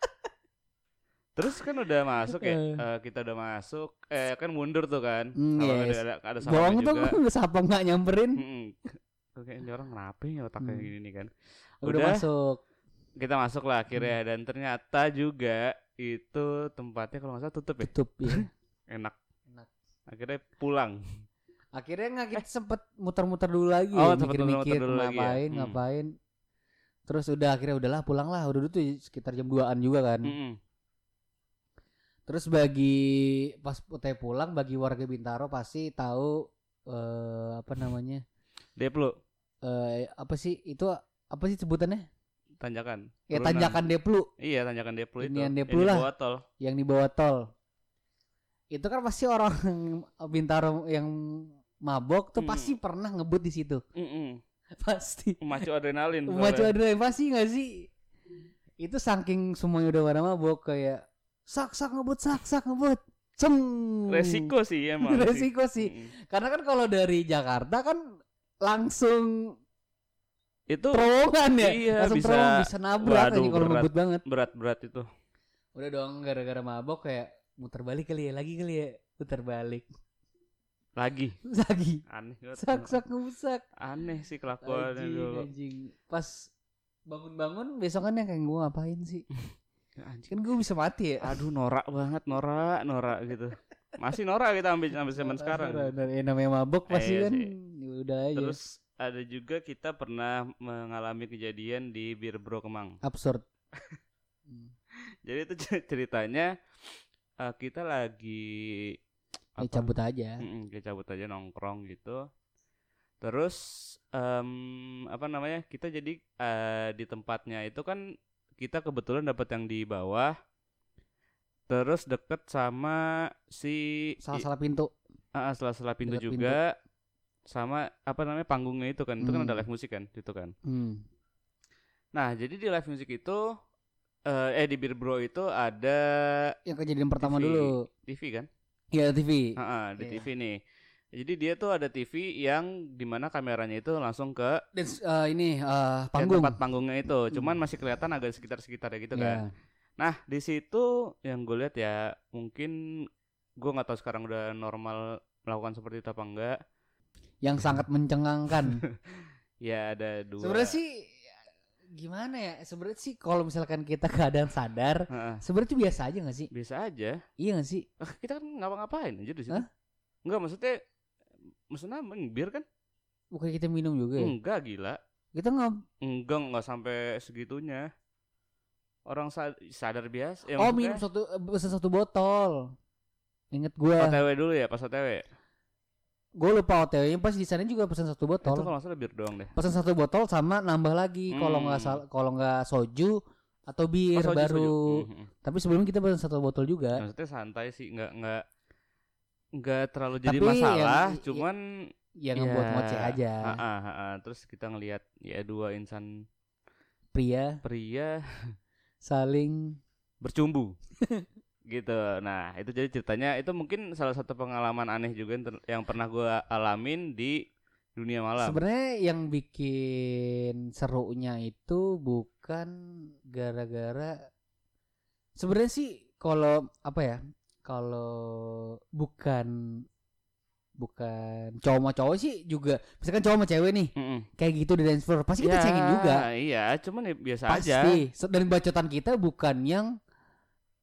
Terus kan udah masuk ya, Eh. eh, kita udah masuk, eh kan mundur tuh kan, Hmm, Kalau yes. ada ada, ada Bohong tuh siapa nggak nyamperin. Oke, ini orang kenapa ya otaknya Hmm. gini nih kan? Udah, Udah. masuk. Kita masuk lah akhirnya Hmm. dan ternyata juga itu tempatnya kalau nggak salah tutup ya, Tutup ya. enak. Enak. Akhirnya pulang. Akhirnya nggak kita sempet muter-muter dulu lagi Oh, ya, mikir-mikir lagi ya? ngapain, Hmm. ngapain. Terus udah akhirnya udahlah pulang lah. Udah dulu tuh sekitar jam 2-an juga kan. Mm-mm. Terus bagi pas Utai pulang bagi warga Bintaro pasti tahu eh apa namanya? Deplu, Eh apa sih itu apa sih sebutannya? tanjakan. Ya Turunan. tanjakan Deplu Iya, tanjakan Deplu itu. Inian Yang Deplu di lah. bawah tol. yang di bawah tol. Itu kan pasti orang Bintaro yang mabok tuh Hmm. pasti pernah ngebut di situ. Mm-mm. Pasti. Memacu adrenalin. Memacu adrenalin pasti gak sih? Itu saking semuanya udah pada mabok kayak sak sak ngebut sak sak ngebut. Cem. Resiko sih emang. sih. Resiko sih. Mm-mm. Karena kan kalau dari Jakarta kan langsung Itu terowongan ya. iya, langsung bisa- terowongan bisa nabrak waduh, aja kalau berat. ngebut banget. berat-berat itu. Udah dong gara-gara mabok kayak muter balik kali ya, lagi kali ya, muter balik. Lagi. Lagi. Aneh. Sak sak ngebusak. Aneh sih kelakuannya Anjing, anjing. Pas bangun-bangun besokannya kayak gue ngapain sih? Anjing. Kan gue bisa mati ya. Aduh norak banget, norak, norak gitu. Masih norak kita ambil sampai zaman sekarang. Dan ya, namanya mabok pasti Iya kan ya udah aja. Terus ada juga kita pernah mengalami kejadian di Bir Bro Kemang. absurd. Jadi itu cer- ceritanya eh, kita lagi Ya, cabut aja. Mm-mm, kayak cabut aja nongkrong gitu. Terus em, apa namanya? Kita jadi eh, di tempatnya itu kan kita kebetulan dapat yang di bawah. Terus deket sama si Salah-salah pintu. Ah, pintu Dekat pintu. juga sama apa namanya panggungnya itu kan. Itu kan ada Hmm. live musik kan, itu kan. Hmm. Nah, jadi di live musik itu eh, eh di Bir Bro itu ada Yang kejadian pertama TV. dulu. TV kan? Iya TV. Ah, ada Iya. TV nih. Jadi dia tuh ada TV yang di mana kameranya itu langsung ke Dan eh, ini eh, ke panggung. tempat panggungnya itu. Cuman Hmm. masih kelihatan agak sekitar-sekitar ya gitu Ya. kan. Nah, di situ yang gue lihat ya mungkin gue nggak tahu sekarang udah normal melakukan seperti itu apa enggak. Yang sangat mencengangkan. Ya ada dua. Sebenarnya sih gimana ya? Sebenarnya sih kalau misalkan kita keadaan sadar, Heeh, sebenarnya itu biasa aja gak sih? biasa aja. Iya gak sih? Ah, kita kan ngapa-ngapain aja di situ. Hah? Enggak maksudnya maksudnya bir kan? Bukan kita minum juga ya? Enggak gila. Kita nggak Enggak enggak sampai segitunya. Orang sa- sadar biasa. Ya, Oh minum satu eh, pesan satu botol. Ingat gue, OTW dulu ya pas OTW. gue lupa OTW-nya pas di sana juga pesan satu Itu botol. kalau nggak salah bir doang deh. Pesan satu botol sama nambah lagi kalau nggak Hmm. kalau nggak soju atau bir Oh, soju, baru. soju. Hmm, hmm. Tapi sebelumnya kita pesan satu botol juga. Maksudnya santai sih, nggak nggak nggak terlalu jadi Tapi yang- masalah. i- cuman Yang ngebuat ya, ngoceh aja. ha-ha, ha-ha. Terus kita ngelihat ya dua insan Pria pria saling bercumbu gitu nah itu jadi ceritanya itu mungkin salah satu pengalaman aneh juga yang, yang pernah gua alamin di dunia malam Sebenarnya yang bikin serunya itu bukan gara-gara sebenarnya sih kalau apa ya? Kalau bukan bukan cowok sama cowok sih juga misalkan cowok sama cewek nih Mm-mm. kayak gitu di dance floor pasti kita Ya, cengin juga iya cuman ya biasa aja pasti dan bacotan kita bukan yang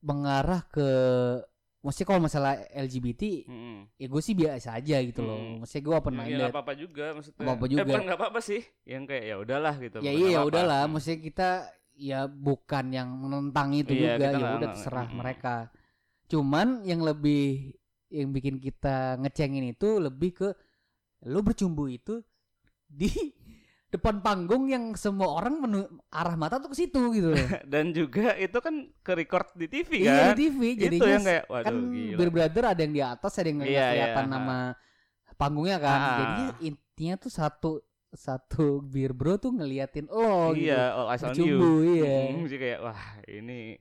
mengarah ke maksudnya kalau masalah LGBT Mm-mm. ya gue sih biasa aja gitu loh Hmm. maksudnya gue open Ya, ya minded nggak apa-apa juga maksudnya Apa-apa eh, juga. bukan nggak apa-apa sih yang kayak ya udahlah gitu ya iya ya udahlah maksudnya kita ya bukan yang menentang itu Iya, juga ya udah terserah mm-mm. mereka cuman yang lebih yang bikin kita ngecengin itu lebih ke lu bercumbu itu di depan panggung yang semua orang menu- arah mata tuh ke situ gitu loh. dan juga itu kan ke record di TV iya kan? Di TV itu jadinya yang kayak waduh kan gila. Beer Brother ada yang di atas ada yang nggak Iya, kelihatan iya, nama panggungnya kan. Ah. jadinya intinya tuh satu satu beer bro tuh ngeliatin lo gitu. Iya all eyes on you. iya. Mm, sih kayak wah ini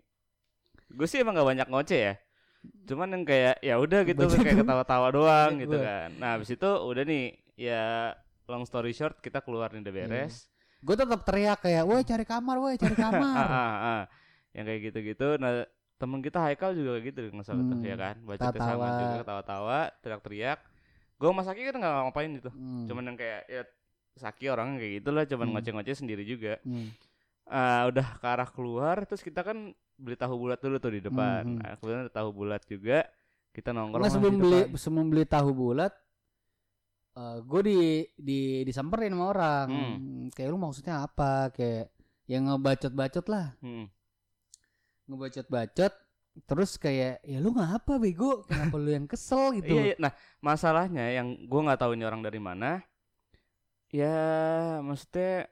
gue sih emang gak banyak ngoceh ya cuman yang kayak ya udah gitu Baca kayak ketawa-tawa doang Iya, gitu gua. kan nah habis itu udah nih ya long story short kita keluar nih udah Iya. beres gue tetap teriak kayak woi cari kamar woi cari ah, kamar ah, ah. yang kayak gitu-gitu nah temen kita Haikal juga kayak gitu nggak salah tuh Hmm. ya kan baca sama juga ketawa-tawa teriak-teriak gue sama Saki kan nggak ngapain gitu Hmm, cuman yang kayak ya Saki orangnya kayak gitu lah cuman Hmm. ngoceh-ngoceh sendiri juga hmm. Ah, udah ke arah keluar terus kita kan beli tahu bulat dulu tuh di depan. Mhm. Nah, kemudian ada tahu bulat juga. Kita nongkrong lah sebelum beli sebelum beli tahu bulat gue di di disamperin sama orang Hmm. kayak lu maksudnya apa kayak yang ngebacot-bacot lah Hmm. ngebacot-bacot terus kayak ya lu ngapa bego kenapa lu yang kesel gitu Iya, iya. Nah, masalahnya yang gua nggak tahu ini orang dari mana. Ya, maksudnya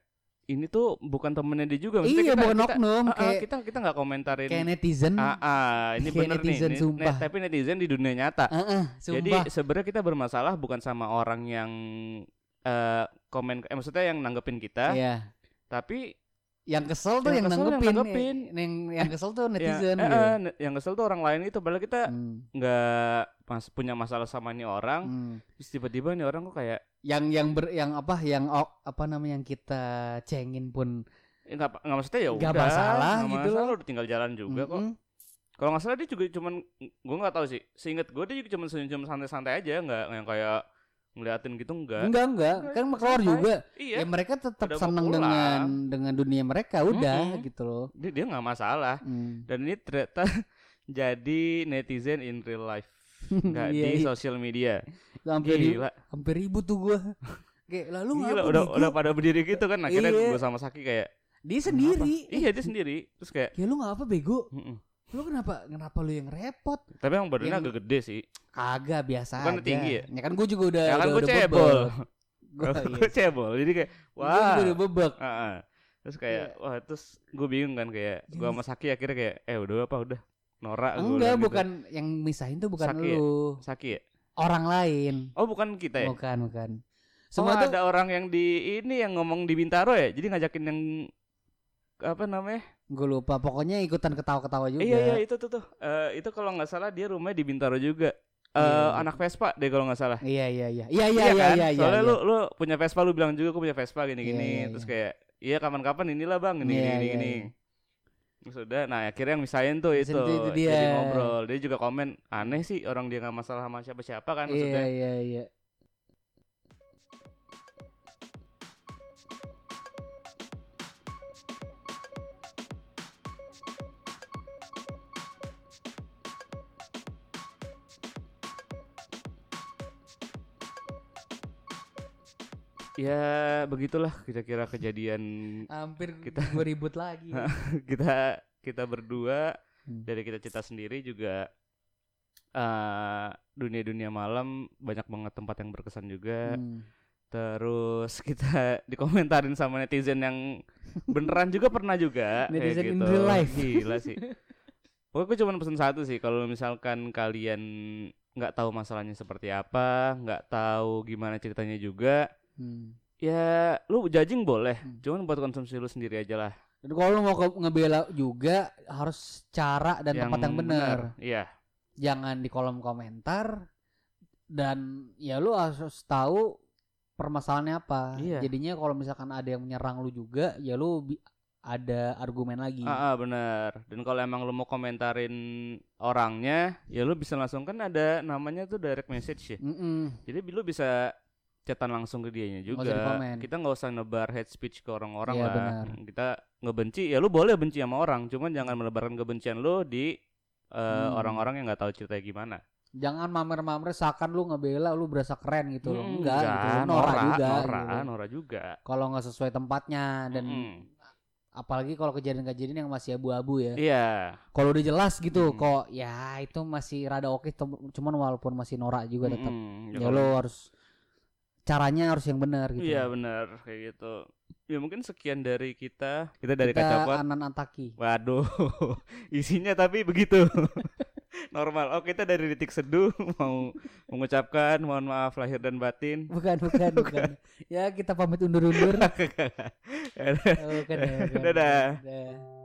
ini tuh bukan temennya dia juga. Maksudnya iya kita, bukan kita, oknum ah, kayak kita kita nggak komentarin. kayak netizen ah, ah, ini bener netizen, nih. Sumpah. tapi netizen di dunia nyata. Heeh, Jadi sumpah sebenarnya kita bermasalah bukan sama orang yang eh komen, eh, maksudnya yang nanggepin kita, iya tapi yang kesel tuh yang, Yang kesel yang nanggepin, nanggepin. yang yang kesel tuh netizen ya, eh, gitu. eh, yang kesel tuh orang lain itu padahal kita Hmm, nggak mas punya masalah sama ini orang hmm. terus tiba-tiba ini orang kok kayak yang yang ber yang apa yang oh, apa namanya yang kita cengin pun eh, nggak nggak maksudnya ya Nggak udah masalah nggak gitu masalah, loh. udah tinggal jalan juga kok Mm-mm. kalau nggak salah dia juga cuman gue nggak tahu sih seinget gue dia juga cuman senyum santai-santai aja nggak yang kayak ngeliatin gitu enggak enggak enggak Enggak, kan keluar juga iya ya mereka tetap Udah senang dengan dengan dunia mereka udah Mm-mm. gitu loh dia dia nggak masalah Hmm. dan ini ternyata jadi netizen in real life nggak Iya, di iya. sosial media hampir gila. hampir ribut tuh gua. Kayak lalu Gila, udah udah pada berdiri gitu kan akhirnya Iya. gue sama Saki kayak dia sendiri. "Kenapa?" iya dia sendiri. Terus kayak ya lu ngapa bego? "Mm-mm." lu kenapa kenapa lu yang repot? Tapi emang badannya Yang- agak gede sih. Kagak biasa aja. tinggi ya? kan gua juga udah ya kan udah, gue cebol. gue iya. cebol. Jadi kayak wah juga udah bebek. Ah. terus kayak wah terus gue bingung kan kayak gue Yang- sama Saki akhirnya kayak eh udah apa udah. Norak gua enggak bilang gitu. bukan. Yang misahin tuh bukan Saki ya? lu. Saki ya orang lain oh bukan kita ya bukan bukan semua semua tuh ada orang yang di ini yang ngomong di Bintaro ya jadi ngajakin yang apa namanya gue lupa pokoknya ikutan ketawa-ketawa juga iya iya itu tuh tuh Eh, itu kalau nggak salah dia rumahnya di Bintaro juga Eh, Iya. anak Vespa deh kalau nggak salah iya iya iya iya iya iya kan? iya iya Soalnya iya. lu lu punya Vespa lu bilang juga aku punya Vespa gini gini. Iya, iya, Terus iya. kayak iya kapan-kapan inilah Bang ini Iya, gini iya, gini. iya. Terus udah nah akhirnya yang misahin tuh itu. Itu dia. Jadi ngobrol. Dia juga komen aneh sih orang dia nggak masalah sama siapa-siapa kan iya maksudnya. iya iya Ya begitulah kira-kira kejadian hampir Kita- gue ribut lagi kita kita berdua Hmm. dari kita cerita sendiri juga eh dunia-dunia malam banyak banget tempat yang berkesan juga. Hmm. Terus kita dikomentarin sama netizen yang beneran juga pernah juga Netizen in gitu. real life. Gila sih. Pokoknya gue cuma pesan satu sih kalau misalkan kalian nggak tahu masalahnya seperti apa, nggak tahu gimana ceritanya juga, Hmm. ya lu judging boleh, Hmm. cuman buat konsumsi lu sendiri aja lah. Dan kalau lu mau ke- ngebela juga harus cara dan tempat yang benar. Iya. Jangan di kolom komentar dan ya lu harus tahu permasalahannya apa. Iya. Jadinya kalau misalkan ada yang menyerang lu juga, ya lu ada argumen lagi. Ah, ah, bener. Dan kalau emang lu mau komentarin orangnya, ya lu bisa langsung kan ada namanya tuh direct message ya. Mm-mm. Jadi lu bisa chatan langsung ke dianya juga. Kita nggak usah nebar hate speech ke orang-orang Iya, lah. benar. Kita ngebenci, ya lu boleh benci sama orang, cuman jangan menebarkan kebencian lu di eh, Hmm. orang-orang yang nggak tahu ceritanya gimana. Jangan mamer-mamer seakan lu ngebela lu berasa keren gitu loh. Hmm, Enggak, gitu. Lu enggak, Norak Nora, juga. Nora, gitu. Nora juga. Kalau nggak sesuai tempatnya dan Mm-mm. apalagi kalau kejadian-kejadian yang masih abu-abu ya. Iya. Kalau udah jelas gitu Hmm. kok ya itu masih rada oke tem- cuman walaupun masih norak juga tetap. Mm-mm. Ya kalau- lo harus caranya harus yang benar gitu. Iya benar kayak gitu. Ya mungkin sekian dari kita. Kita dari Kita Kacapot. Anan Antaki. Waduh, isinya tapi begitu. Normal. Oh kita dari Detik Seduh mau mengucapkan mohon maaf lahir dan batin. Bukan, bukan, bukan. Ya kita pamit undur-undur. Bukan, ya, bukan. Dadah. Dadah.